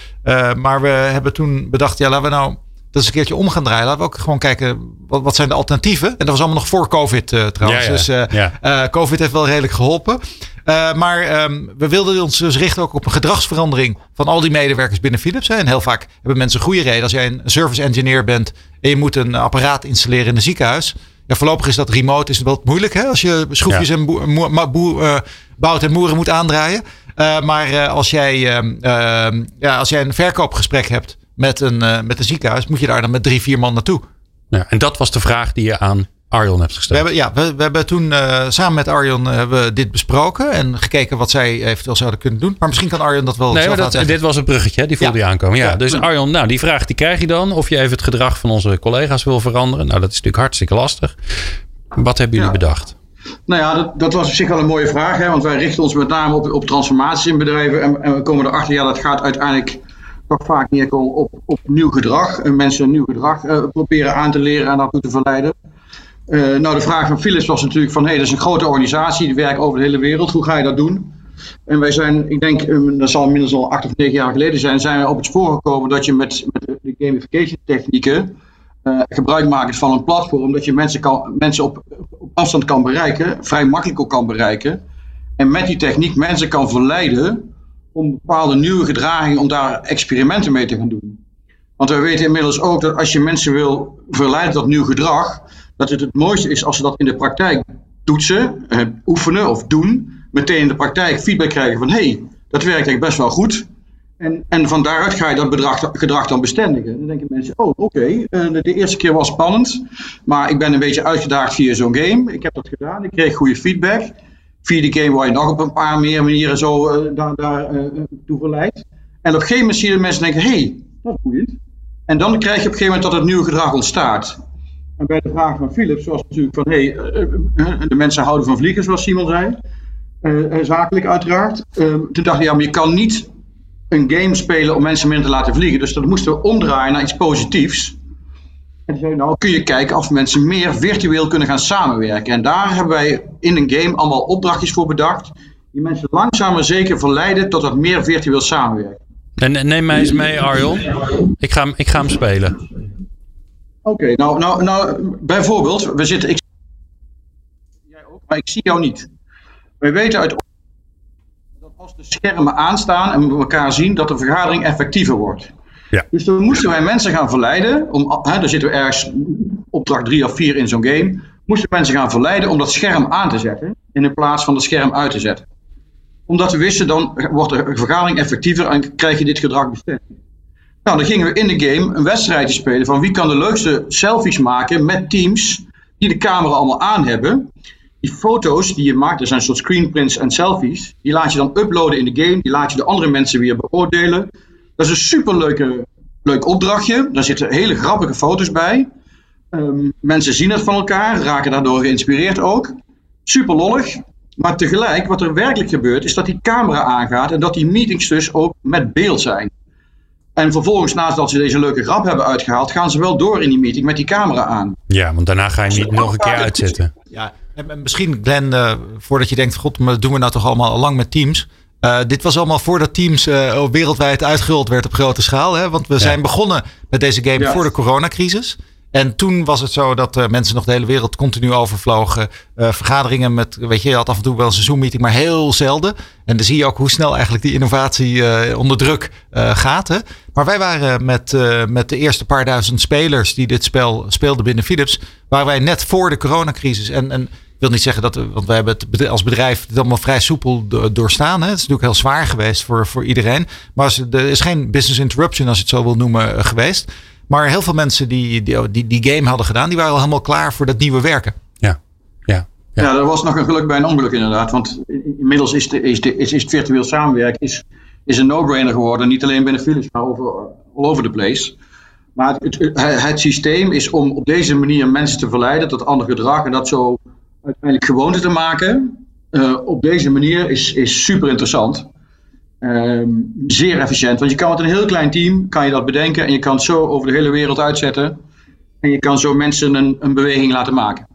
maar we hebben toen bedacht, ja, laten we nou dat is een keertje om gaan draaien. Laten we ook gewoon kijken, wat, wat zijn de alternatieven? En dat was allemaal nog voor COVID uh, trouwens. Ja, ja. Dus uh, COVID heeft wel redelijk geholpen. maar um, we wilden ons dus richten ook op een gedragsverandering van al die medewerkers binnen Philips. Hè. En heel vaak hebben mensen goede reden. Als jij een service engineer bent en je moet een apparaat installeren in een ziekenhuis. Ja, voorlopig is dat remote is wel moeilijk hè? als je schroefjes en boe, boe, bout en moeren moet aandraaien. maar als, jij, ehm, ehm, ja, als jij een verkoopgesprek hebt met een, met een ziekenhuis, moet je daar dan met drie, vier man naartoe. Ja, en dat was de vraag die je aan Arjon hebt gesteld. We hebben, ja, we, we hebben toen uh, samen met Arjon uh, hebben dit besproken en gekeken wat zij eventueel zouden kunnen doen. Maar misschien kan Arjon dat wel. Nee, maar dat, dit was een bruggetje, die voelde ja. je aankomen. Ja, ja, dus Arjon, nou, die vraag die krijg je dan. Of je even het gedrag van onze collega's wil veranderen. Nou, dat is natuurlijk hartstikke lastig. Wat hebben jullie bedacht? Nou ja, dat, dat, was op zich wel een mooie vraag. Hè? Want wij richten ons met name op, op transformaties in bedrijven. En, en we komen erachter, ja, dat gaat uiteindelijk toch vaak neerkomen op, op nieuw gedrag. En mensen nieuw gedrag uh, proberen aan te leren en daartoe te verleiden. Uh, nou, de vraag van Philips was natuurlijk van, hé, hey, dat is een grote organisatie, die werkt over de hele wereld, hoe ga je dat doen? En wij zijn, ik denk, um, dat zal inmiddels al acht of negen jaar geleden zijn, zijn we op het spoor gekomen dat je met, met de gamification technieken uh, gebruik maakt van een platform, dat je mensen, kan, mensen op, op afstand kan bereiken, vrij makkelijk ook kan bereiken. En met die techniek mensen kan verleiden om bepaalde nieuwe gedragingen, om daar experimenten mee te gaan doen. Want we weten inmiddels ook dat als je mensen wil verleiden tot nieuw gedrag, dat het het mooiste is als ze dat in de praktijk toetsen, eh, oefenen of doen, meteen in de praktijk feedback krijgen van hé, hey, dat werkt eigenlijk best wel goed. En, en van daaruit ga je dat gedrag dan bestendigen. Dan denken mensen, oh oké, uh, de eerste keer was spannend, maar ik ben een beetje uitgedaagd via zo'n game. Ik heb dat gedaan, ik kreeg goede feedback via die game word je nog op een paar meer manieren zo uh, daar, daar uh, toe verleid. En op een gegeven moment zie je de mensen denken, hé, hey, dat is boeiend. En dan krijg je op een gegeven moment dat het nieuwe gedrag ontstaat. En bij de vraag van Philips was natuurlijk van, hé, hey, de mensen houden van vliegen, zoals Simon zei. zakelijk uiteraard. Ehm, toen dacht ik, ja, maar je kan niet een game spelen om mensen minder te laten vliegen. Dus dat moesten we omdraaien naar iets positiefs. En zei, nou kun je kijken of mensen meer virtueel kunnen gaan samenwerken. En daar hebben wij in een game allemaal opdrachtjes voor bedacht. Die mensen langzaam maar zeker verleiden tot dat meer virtueel samenwerken. En neem mij eens mee, Arjon. Ik ga, ik ga hem spelen. Oké, nou, nou, nou, bijvoorbeeld, we zitten. Ik, jij ook, maar ik zie jou niet. Wij weten uit dat als de schermen aanstaan en we elkaar zien, dat de vergadering effectiever wordt. Ja. Dus dan moesten wij mensen gaan verleiden, om, hè, daar zitten we ergens opdracht drie of vier in zo'n game, moesten mensen gaan verleiden om dat scherm aan te zetten, in plaats van het scherm uit te zetten. Omdat we wisten, dan wordt de vergadering effectiever en krijg je dit gedrag bestemd. Nou, dan gingen we in de game een wedstrijdje spelen van wie kan de leukste selfies maken met teams die de camera allemaal aan hebben. Die foto's die je maakt, er zijn soort screenprints en selfies, die laat je dan uploaden in de game, die laat je de andere mensen weer beoordelen. Dat is een superleuke leuk opdrachtje. Daar zitten hele grappige foto's bij. Um, mensen zien het van elkaar, raken daardoor geïnspireerd ook. Super lollig. Maar tegelijk, wat er werkelijk gebeurt, is dat die camera aangaat en dat die meetings dus ook met beeld zijn. En vervolgens, naast dat ze deze leuke grap hebben uitgehaald, gaan ze wel door in die meeting met die camera aan. Ja, want daarna ga je niet nog een keer uitzetten. Ja, en misschien Glenn, uh, voordat je denkt, god, maar dat doen we nou toch allemaal al lang met Teams. Uh, dit was allemaal voordat Teams uh, wereldwijd uitgerold werd op grote schaal. Hè? Want we zijn begonnen met deze game voor de coronacrisis. En toen was het zo dat uh, mensen nog de hele wereld continu overvlogen. vergaderingen met, weet je, had af en toe wel een Zoom-meeting, maar heel zelden. En dan zie je ook hoe snel eigenlijk die innovatie onder druk gaat. Hè? Maar wij waren met, met de eerste paar duizend spelers die dit spel speelden binnen Philips, waren wij net voor de coronacrisis. En, en Ik wil niet zeggen dat, want wij hebben het als bedrijf allemaal vrij soepel doorstaan. Hè. Het is natuurlijk heel zwaar geweest voor, voor iedereen. Maar er is geen business interruption, als je het zo wil noemen, geweest. Maar heel veel mensen die, die, die, die game hadden gedaan, die waren al helemaal klaar voor dat nieuwe werken. Ja, ja. Ja, ja er was nog een geluk bij een ongeluk inderdaad. Want inmiddels is, de, is, de, is, is het virtueel samenwerken is, is een no-brainer geworden. Niet alleen binnen Philips, maar over, all over the place. Maar het, het, het, systeem is om op deze manier mensen te verleiden tot ander gedrag en dat zo uiteindelijk gewoonte te maken. Uh, op deze manier is, is super interessant. Um, zeer efficiënt. Want je kan met een heel klein team kan je dat bedenken en je kan het zo over de hele wereld uitzetten. En je kan zo mensen een, een beweging laten maken.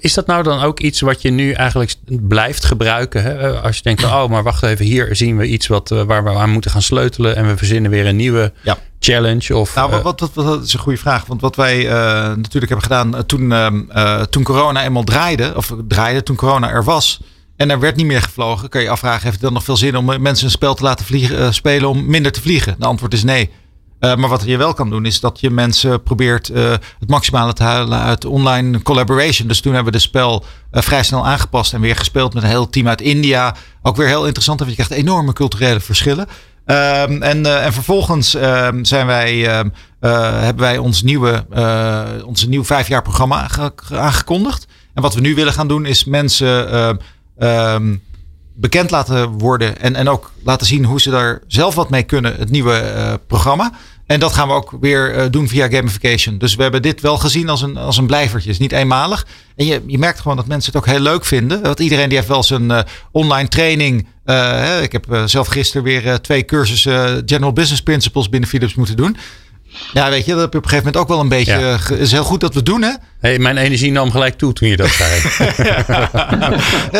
Is dat nou dan ook iets wat je nu eigenlijk blijft gebruiken? Hè? Als je denkt, oh, maar wacht even, hier zien we iets wat, eh, waar we aan moeten gaan sleutelen. En we verzinnen weer een nieuwe ja. challenge. Of, nou, wat, wat, wat, dat is een goede vraag. Want wat wij uh, natuurlijk hebben gedaan toen, uh, toen corona eenmaal draaide, of draaide toen corona er was. En er werd niet meer gevlogen. Kun je afvragen, heeft het dan nog veel zin om mensen een spel te laten vliegen, spelen om minder te vliegen? De antwoord is nee. Uh, maar wat je wel kan doen, is dat je mensen probeert het maximale te halen uit online collaboration. Dus toen hebben we de spel uh, vrij snel aangepast en weer gespeeld met een heel team uit India. Ook weer heel interessant, want je krijgt enorme culturele verschillen. Um, en, en vervolgens ehm, zijn wij, ehm, hebben wij ons nieuwe, ons nieuw vijfjaar programma aangekondigd. En wat we nu willen gaan doen, is mensen bekend laten worden. En, en ook laten zien hoe ze daar zelf wat mee kunnen, het nieuwe uh, programma. En dat gaan we ook weer uh, doen via gamification. Dus we hebben dit wel gezien als een, als een blijvertje. is niet eenmalig. En je, je merkt gewoon dat mensen het ook heel leuk vinden. Want iedereen die heeft wel zijn uh, online training. ik heb zelf gisteren weer twee cursussen General Business Principles binnen Philips moeten doen. Ja, weet je, dat heb je op een gegeven moment ook wel een beetje. Het is heel goed dat we doen, hè? Hey, mijn energie nam gelijk toe toen je dat zei. *laughs*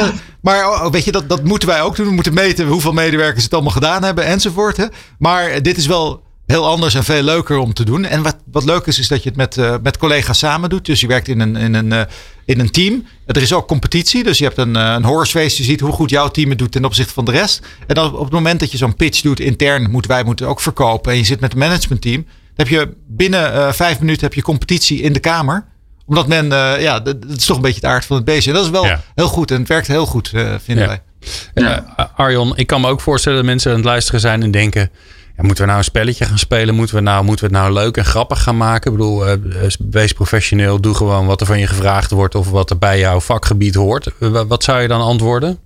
*laughs* maar oh, weet je, dat, dat moeten wij ook doen. We moeten meten hoeveel medewerkers het allemaal gedaan hebben enzovoort. Hè? Maar dit is wel heel anders en veel leuker om te doen. En wat, wat leuk is, is dat je het met, uh, met collega's samen doet. Dus je werkt in een, in een, uh, in een team. Er is ook competitie. Dus je hebt een, uh, een horse Je ziet hoe goed jouw team het doet ten opzichte van de rest. En dan op het moment dat je zo'n pitch doet intern, moeten wij moeten ook verkopen. En je zit met het managementteam heb je binnen uh, vijf minuten heb je competitie in de Kamer. Omdat men, uh, ja, dat, is toch een beetje het aard van het beestje. En dat is wel heel goed en het werkt heel goed, uh, vinden wij. Ja. Arjon, ik kan me ook voorstellen dat mensen aan het luisteren zijn en denken... Ja, moeten we nou een spelletje gaan spelen? Moeten we, nou, moeten we het nou leuk en grappig gaan maken? Ik bedoel, wees professioneel. Doe gewoon wat er van je gevraagd wordt of wat er bij jouw vakgebied hoort. Wat zou je dan antwoorden?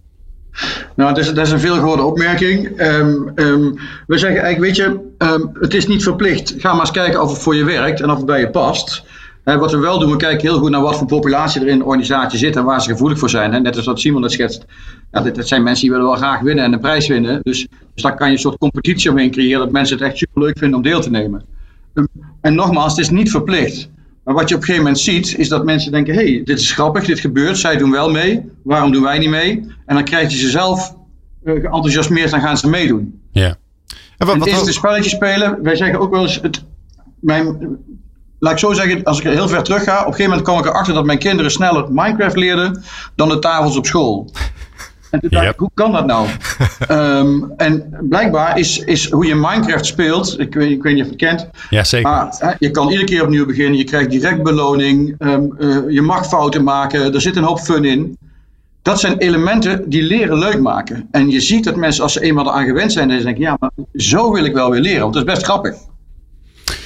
Nou, dat is, dat is een veelgehoorde opmerking. Um, um, we zeggen eigenlijk, weet je, um, het is niet verplicht. Ga maar eens kijken of het voor je werkt en of het bij je past. Wat we wel doen, we kijken heel goed naar wat voor populatie er in de organisatie zit en waar ze gevoelig voor zijn. Net als wat Simon het schetst. Ja, dit, dat zijn mensen die willen wel graag winnen en een prijs winnen. Dus, dus daar kan je een soort competitie omheen creëren dat mensen het echt super leuk vinden om deel te nemen. en nogmaals, het is niet verplicht. Maar wat je op een gegeven moment ziet, is dat mensen denken: hé, hey, dit is grappig, dit gebeurt, zij doen wel mee, waarom doen wij niet mee? En dan krijg je ze zelf uh, geenthousiasmeerd en gaan ze meedoen. Ja. En wat, wat is het een spelletje spelen? Wij zeggen ook wel eens: het, mijn, laat ik zo zeggen, als ik heel ver terug ga, op een gegeven moment kwam ik erachter dat mijn kinderen sneller Minecraft leerden dan de tafels op school. En toen dacht ik, hoe kan dat nou? um, *laughs* en blijkbaar is, is hoe je Minecraft speelt, ik weet, ik weet niet of je het kent. Ja, zeker. Maar hè, je kan iedere keer opnieuw beginnen, je krijgt direct beloning, um, uh, je mag fouten maken, er zit een hoop fun in. Dat zijn elementen die leren leuk maken. En je ziet dat mensen, als ze eenmaal eraan gewend zijn, dan denken, ja, maar zo wil ik wel weer leren, want dat is best grappig.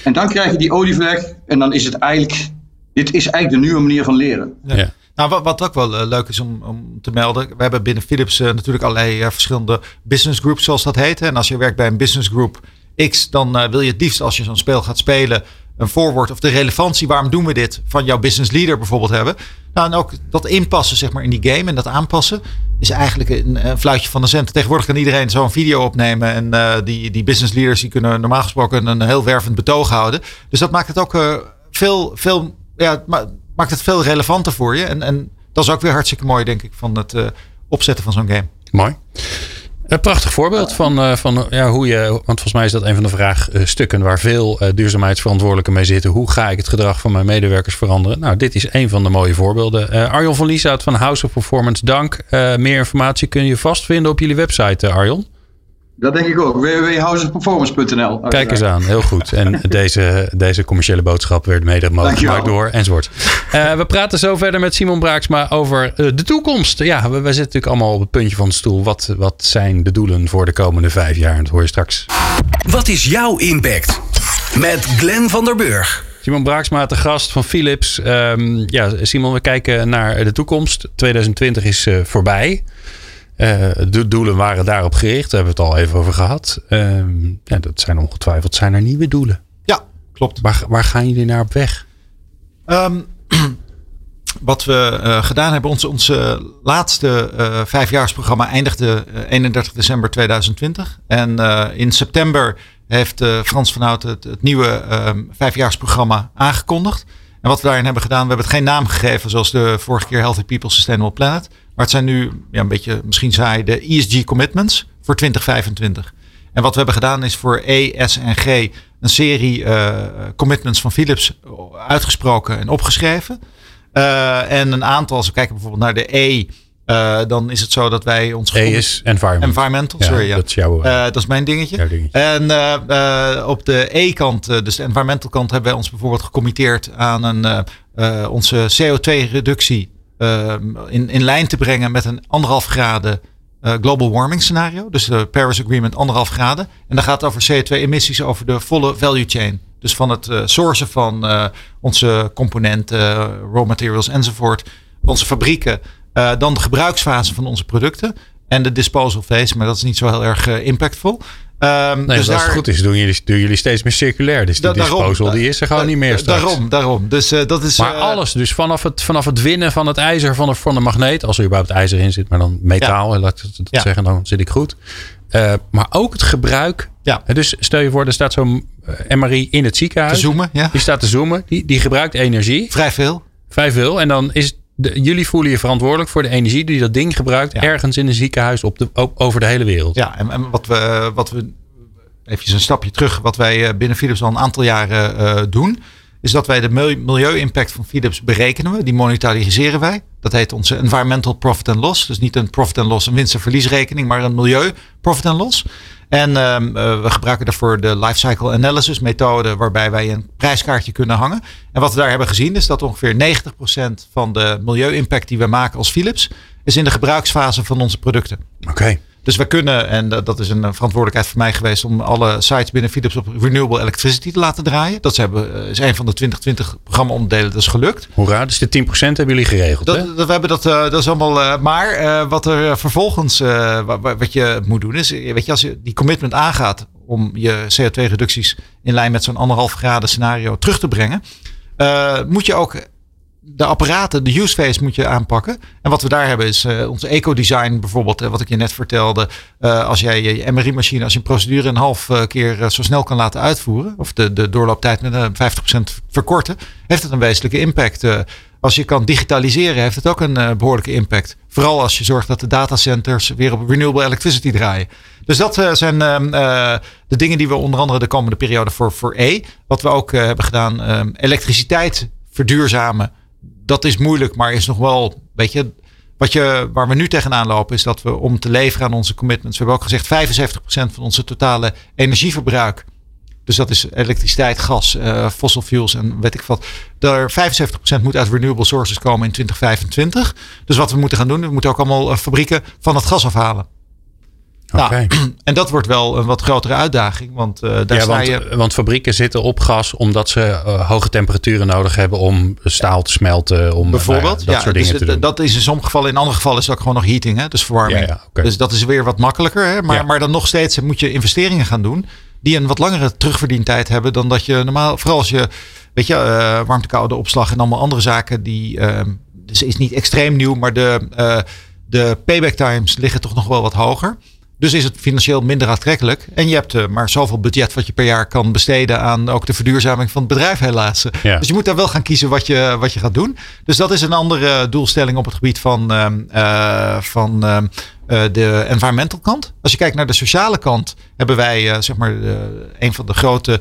En dan krijg je die olievlek en dan is het eigenlijk, dit is eigenlijk de nieuwe manier van leren. Ja. Nou, wat, wat ook wel uh, leuk is om, om te melden. We hebben binnen Philips uh, natuurlijk allerlei uh, verschillende business groups, zoals dat heet. En als je werkt bij een business group X, dan wil je het liefst als je zo'n spel gaat spelen, een voorwoord of de relevantie, waarom doen we dit, van jouw business leader bijvoorbeeld hebben. Nou, en ook dat inpassen zeg maar in die game en dat aanpassen is eigenlijk een, fluitje van de cent. Tegenwoordig kan iedereen zo'n video opnemen en die, die business leaders die kunnen normaal gesproken een heel wervend betoog houden. Dus dat maakt het ook veel, veel ja, maakt het veel relevanter voor je. En, en dat is ook weer hartstikke mooi, denk ik, van het uh, opzetten van zo'n game. Mooi. Een prachtig voorbeeld van, uh, van ja, hoe je, want volgens mij is dat een van de vraagstukken waar veel duurzaamheidsverantwoordelijken mee zitten. Hoe ga ik het gedrag van mijn medewerkers veranderen? Nou, dit is een van de mooie voorbeelden. Uh, Arjon van Lieshout van House of Performance, dank. meer informatie kun je vast vinden op jullie website, Arjon. Dat denk ik ook. www.houseofperformance.nl Kijk eens aan, heel goed. En *laughs* deze, deze commerciële boodschap werd mede mogelijk gemaakt door enzovoort. Uh, we praten zo verder met Simon Braaksma over uh, de toekomst. Ja, we, we, zitten natuurlijk allemaal op het puntje van de stoel. Wat, wat zijn de doelen voor de komende vijf jaar? Dat hoor je straks. Wat is jouw impact? Met Glenn van der Burg. Simon Braaksma, de gast van Philips. Um, ja, Simon, we kijken naar de toekomst. 2020 is uh, voorbij. Uh, de doelen waren daarop gericht. Daar hebben we het al even over gehad. Uh, ja, dat zijn ongetwijfeld zijn er nieuwe doelen. Ja, klopt. Waar, waar gaan jullie naar op weg? Um, *clears throat* wat we uh, gedaan hebben, onze, onze laatste uh, vijfjaarsprogramma eindigde 31 december 2020. En in september heeft Frans van Hout het, het nieuwe um, vijfjaarsprogramma aangekondigd. En wat we daarin hebben gedaan, we hebben het geen naam gegeven zoals de vorige keer Healthy People Sustainable Planet. Maar het zijn nu ja, een beetje, misschien saai, de ESG commitments voor 2025. En wat we hebben gedaan is voor E, S en G een serie uh, commitments van Philips uitgesproken en opgeschreven. Uh, en een aantal, als we kijken bijvoorbeeld naar de E, uh, dan is het zo dat wij ons. E is environment. Environmental, sorry. Ja. Dat is jouw. Dat is mijn dingetje. dingetje. En op de E-kant, dus de environmental kant, hebben wij ons bijvoorbeeld gecommitteerd aan een, onze CO2-reductie in, in lijn te brengen met een anderhalf graden global warming scenario. Dus de Paris Agreement anderhalf graden. En dan gaat het over CO2-emissies over de volle value chain. Dus van het sourcen van onze componenten, raw materials enzovoort. Onze fabrieken dan de gebruiksfase van onze producten. En de disposal phase, maar dat is niet zo heel erg impactvol. Um, nee, dus als daar, het goed is, doen jullie, doen jullie steeds meer circulair. Dus die da, disposal die is er gewoon niet meer straks. Daarom, daarom. Dus, uh, dat is, maar alles, dus vanaf het, vanaf het winnen van het ijzer van de, van de magneet, als er überhaupt ijzer in zit, maar dan metaal, ja. laat ik het ja. zeggen, dan zit ik goed. Uh, maar ook het gebruik. Ja. Dus stel je voor, er staat zo'n MRI in het ziekenhuis. Te zoomen, ja. Die staat te zoomen. Die, die gebruikt energie. Vrij veel. Vrij veel. En dan is de, jullie voelen je verantwoordelijk voor de energie die dat ding gebruikt ja. ergens in een ziekenhuis op de, op, over de hele wereld. Ja, en, en wat, we, wat we, even een stapje terug, wat wij binnen Philips al een aantal jaren uh, doen, is dat wij de milieu-impact van Philips berekenen we. Die monetariseren wij. Dat heet onze environmental profit and loss. Dus niet een profit and loss, een winst- en verliesrekening, maar een milieu profit and loss. En uh, we gebruiken daarvoor de lifecycle analysis methode, waarbij wij een prijskaartje kunnen hangen. En wat we daar hebben gezien is dat ongeveer 90% van de milieu-impact die we maken als Philips, is in de gebruiksfase van onze producten. Oké. Dus we kunnen, en dat is een verantwoordelijkheid voor mij geweest, om alle sites binnen Philips op renewable electricity te laten draaien. Dat is, hebben, is een van de 2020 programma-onderdelen. Dat is gelukt. Hoera, dus de 10% hebben jullie geregeld. Dat, dat we hebben dat, uh, dat is allemaal. Maar wat er vervolgens, wat, wat, je moet doen, is, weet je, als je die commitment aangaat om je CO2-reducties in lijn met zo'n anderhalf graden scenario terug te brengen, moet je ook de apparaten, de use case moet je aanpakken. En wat we daar hebben is uh, ons eco-design bijvoorbeeld, uh, wat ik je net vertelde. Uh, als jij je MRI-machine, als je een procedure een half keer zo snel kan laten uitvoeren, of de, de doorlooptijd met 50% verkorten, heeft het een wezenlijke impact. als je kan digitaliseren, heeft het ook een behoorlijke impact. Vooral als je zorgt dat de datacenters weer op renewable electricity draaien. Dus dat zijn ehm, de dingen die we onder andere de komende periode voor, voor E. Wat we ook hebben gedaan, ehm, elektriciteit verduurzamen dat is moeilijk, maar is nog wel, weet je, wat je, waar we nu tegenaan lopen, is dat we om te leveren aan onze commitments, we hebben ook gezegd 75% van onze totale energieverbruik. Dus dat is elektriciteit, gas, uh, fossil fuels en weet ik wat. Daar 75% moet uit renewable sources komen in 2025. Dus wat we moeten gaan doen, we moeten ook allemaal uh, fabrieken van het gas afhalen. Okay. Nou, *clears throat* en dat wordt wel een wat grotere uitdaging. Want uh, daar ja, want, je... want fabrieken zitten op gas omdat ze uh, hoge temperaturen nodig hebben om staal te smelten. Om, Bijvoorbeeld, ja, dat ja, soort dus dingen te doen. Dat is in sommige gevallen, in andere gevallen is ook gewoon nog heating, hè? dus verwarming. Ja, okay. Dus dat is weer wat makkelijker. Hè? Maar, maar dan nog steeds moet je investeringen gaan doen die een wat langere terugverdientijd hebben dan dat je normaal, vooral als je, weet je, warmte-koude opslag en allemaal andere zaken die, dus is niet extreem nieuw, maar de, de payback times liggen toch nog wel wat hoger. Dus is het financieel minder aantrekkelijk. En je hebt uh, maar zoveel budget wat je per jaar kan besteden aan ook de verduurzaming van het bedrijf helaas. Ja. Dus je moet daar wel gaan kiezen wat je, wat je gaat doen. Dus dat is een andere doelstelling op het gebied van, uh, van uh, de environmental kant. Als je kijkt naar de sociale kant, hebben wij zeg maar een van de grote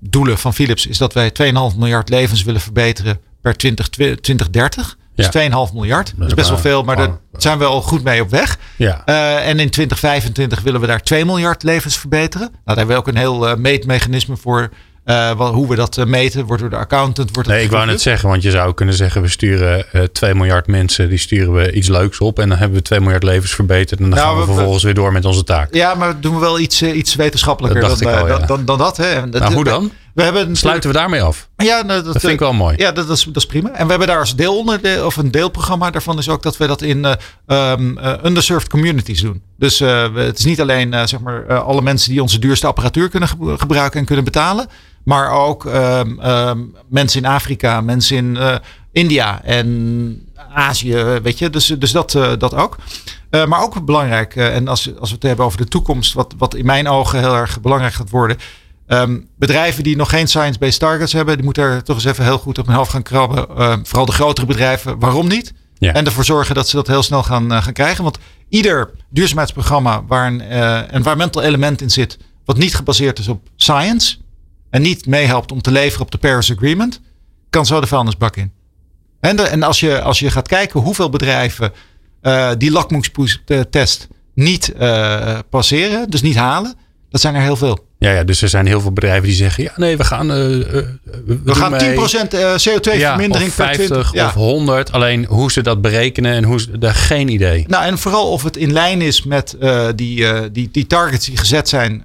doelen van Philips is dat wij 2,5 miljard levens willen verbeteren per 20, 2030. Dat is 2,5 miljard. Dat is best wel veel, maar daar zijn we al goed mee op weg. Ja. Uh, en in 2025 willen we daar 2 miljard levens verbeteren. Nou, daar hebben we ook een heel uh, meetmechanisme voor. Uh, wat, hoe we dat meten, wordt door de accountant. Wordt nee, ik wou net zeggen, want je zou kunnen zeggen: we sturen uh, 2 miljard mensen, die sturen we iets leuks op. En dan hebben we 2 miljard levens verbeterd. En dan nou, gaan we, we vervolgens weer door met onze taak. Ja, maar doen we wel iets, iets wetenschappelijker dat dan, al, ja. dan, dan, dan, dat. Hè. Nou, hoe dan? We hebben Sluiten we daarmee af? Ja, nou, dat, dat, vind ik wel mooi. Ja, dat, dat, is, dat is prima. En we hebben daar als deelonderdeel of een deelprogramma daarvan is ook dat we dat in uh, um, uh, underserved communities doen. Dus uh, het is niet alleen zeg maar alle mensen die onze duurste apparatuur kunnen gebruiken en kunnen betalen, maar ook um, um, mensen in Afrika, mensen in India en Azië, weet je. Dus, dus dat, dat ook. maar ook belangrijk, en als, als we het hebben over de toekomst, wat, wat in mijn ogen heel erg belangrijk gaat worden, Um, bedrijven die nog geen science-based targets hebben, die moeten er toch eens even heel goed op hun hoofd gaan krabben. Uh, vooral de grotere bedrijven, waarom niet? Ja. En ervoor zorgen dat ze dat heel snel gaan, uh, gaan krijgen. Want ieder duurzaamheidsprogramma waar een uh, environmental element in zit, wat niet gebaseerd is op science en niet meehelpt om te leveren op de Paris Agreement, kan zo de vuilnisbak in. En, de, en als, je, als je gaat kijken hoeveel bedrijven uh, die lakmoestest niet passeren, dus niet halen, dat zijn er heel veel. Ja, ja, dus er zijn heel veel bedrijven die zeggen: ja, nee, we gaan. Uh, we, we gaan 10% CO2-vermindering ja, per 50 ja. of 100. Alleen hoe ze dat berekenen en hoe ze daar geen idee. Nou, en vooral of het in lijn is met uh, die, uh, die, die targets die gezet zijn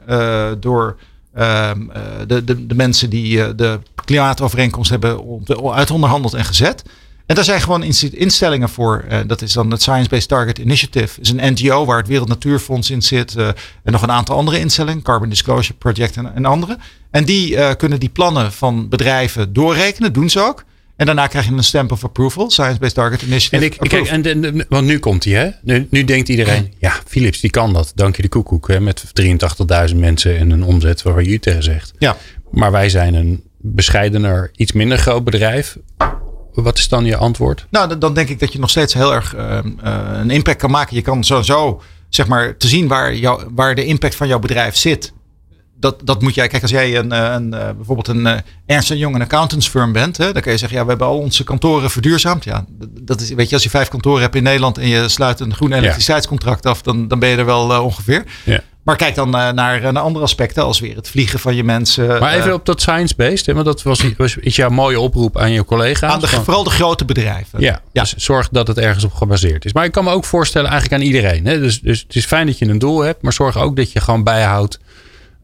door ehm, de, de, de mensen die de klimaatovereenkomst hebben uitonderhandeld en gezet. En daar zijn gewoon instellingen voor. Uh, dat is dan het Science Based Target Initiative. is een NGO waar het Wereld Natuurfonds in zit. Uh, en nog een aantal andere instellingen. Carbon Disclosure Project en, en andere. En die uh, kunnen die plannen van bedrijven doorrekenen. Doen ze ook. En daarna krijg je een stamp of approval. Science Based Target Initiative. En ik, kijk, en, en, want nu komt hij, hè? Nu, nu denkt iedereen, ja, Philips die kan dat. Dank je de koekoek. Hè? Met 83.000 mensen en een omzet waar je tegen zegt. Ja. Maar wij zijn een bescheidener, iets minder groot bedrijf. Wat is dan je antwoord? Nou, dan denk ik dat je nog steeds heel erg uh, een impact kan maken. Je kan sowieso, zeg maar, te zien waar, jou, waar de impact van jouw bedrijf zit. Dat, dat moet jij, kijk, als jij een, een, bijvoorbeeld een Ernst Young een accountants firm bent, hè, dan kun je zeggen, ja, we hebben al onze kantoren verduurzaamd. Ja, dat is, weet je, als je vijf kantoren hebt in Nederland en je sluit een groen elektriciteitscontract af, dan, dan ben je er wel uh, ongeveer. Ja. Maar kijk dan uh, naar, naar andere aspecten, als weer het vliegen van je mensen. Maar even uh, op dat science-based, want dat was, was is jouw mooie oproep aan je collega's. Aan de, van, vooral de grote bedrijven. Ja, ja, dus zorg dat het ergens op gebaseerd is. Maar ik kan me ook voorstellen, eigenlijk aan iedereen. Hè? Dus, dus het is fijn dat je een doel hebt, maar zorg ook dat je gewoon bijhoudt.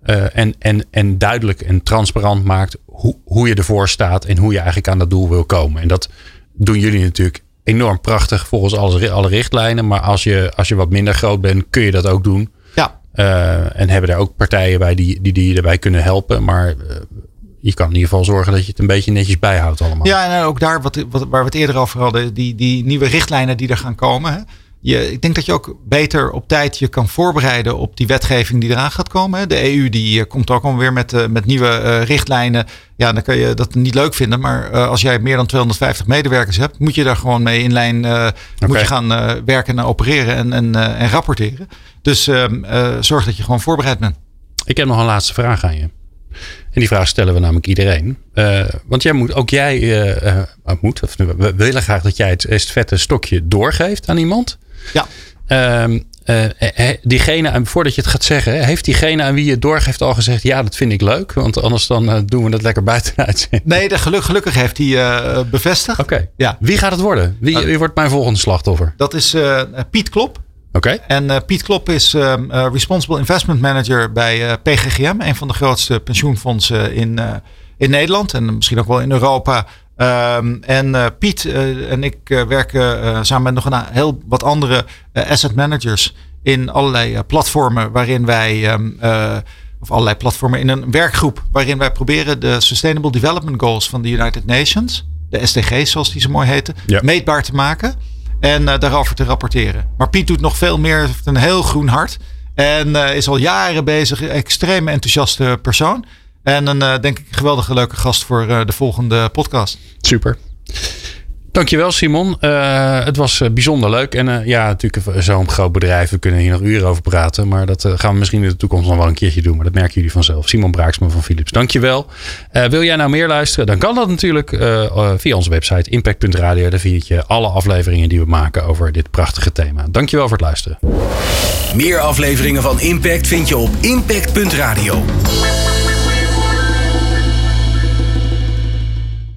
Uh, en, en, en duidelijk en transparant maakt hoe, hoe je ervoor staat en hoe je eigenlijk aan dat doel wil komen. En dat doen jullie natuurlijk enorm prachtig volgens alle, alle richtlijnen. Maar als je, als je wat minder groot bent, kun je dat ook doen. Uh, en hebben er ook partijen bij die, die, die je erbij kunnen helpen. Maar uh, je kan in ieder geval zorgen dat je het een beetje netjes bijhoudt allemaal. Ja, en ook daar wat, wat, waar we het eerder over hadden. Die, die nieuwe richtlijnen die er gaan komen. Hè? Je, ik denk dat je ook beter op tijd je kan voorbereiden op die wetgeving die eraan gaat komen. De EU die uh, komt ook alweer met, uh, met nieuwe uh, richtlijnen. Ja, dan kan je dat niet leuk vinden. Maar als jij meer dan 250 medewerkers hebt, moet je daar gewoon mee in lijn okay. moet je gaan werken en opereren en, en, en rapporteren. Dus ehm, zorg dat je gewoon voorbereid bent. Ik heb nog een laatste vraag aan je. En die vraag stellen we namelijk iedereen. Uh, want jij moet, ook jij uh, uh, moet, of we willen graag dat jij het vette stokje doorgeeft aan iemand. Ja. Uh, diegene, en voordat je het gaat zeggen, heeft diegene aan wie je het doorgeeft al gezegd: Ja, dat vind ik leuk, want anders dan doen we dat lekker buiten uitzending. Nee, de geluk, gelukkig heeft hij bevestigd. Oké. Okay. Ja. Wie gaat het worden? Wie, wie wordt mijn volgende slachtoffer? Dat is Piet Klop. Oké. Okay. En Piet Klop is uh, Responsible Investment Manager bij PGGM, een van de grootste pensioenfondsen in, in Nederland en misschien ook wel in Europa. Um, en Piet en ik werken samen met nog een heel wat andere asset managers in allerlei platformen waarin wij, um, of allerlei platformen in een werkgroep waarin wij proberen de Sustainable Development Goals van de United Nations, de SDG's zoals die zo mooi heten, ja. meetbaar te maken. En daarover te rapporteren. Maar Piet doet nog veel meer. Heeft een heel groen hart. En is al jaren bezig. Extreem enthousiaste persoon. En een, uh, denk ik, geweldige leuke gast voor de volgende podcast. Super. Dankjewel Simon. Uh, het was bijzonder leuk. En uh, ja, natuurlijk zo'n groot bedrijf. We kunnen hier nog uren over praten. Maar dat uh, gaan we misschien in de toekomst nog wel een keertje doen. Maar dat merken jullie vanzelf. Simon Braaksman van Philips. Dankjewel. wil jij nou meer luisteren? Dan kan dat natuurlijk via onze website impact.radio. Daar vind je alle afleveringen die we maken over dit prachtige thema. Dankjewel voor het luisteren. Meer afleveringen van Impact vind je op impact.radio.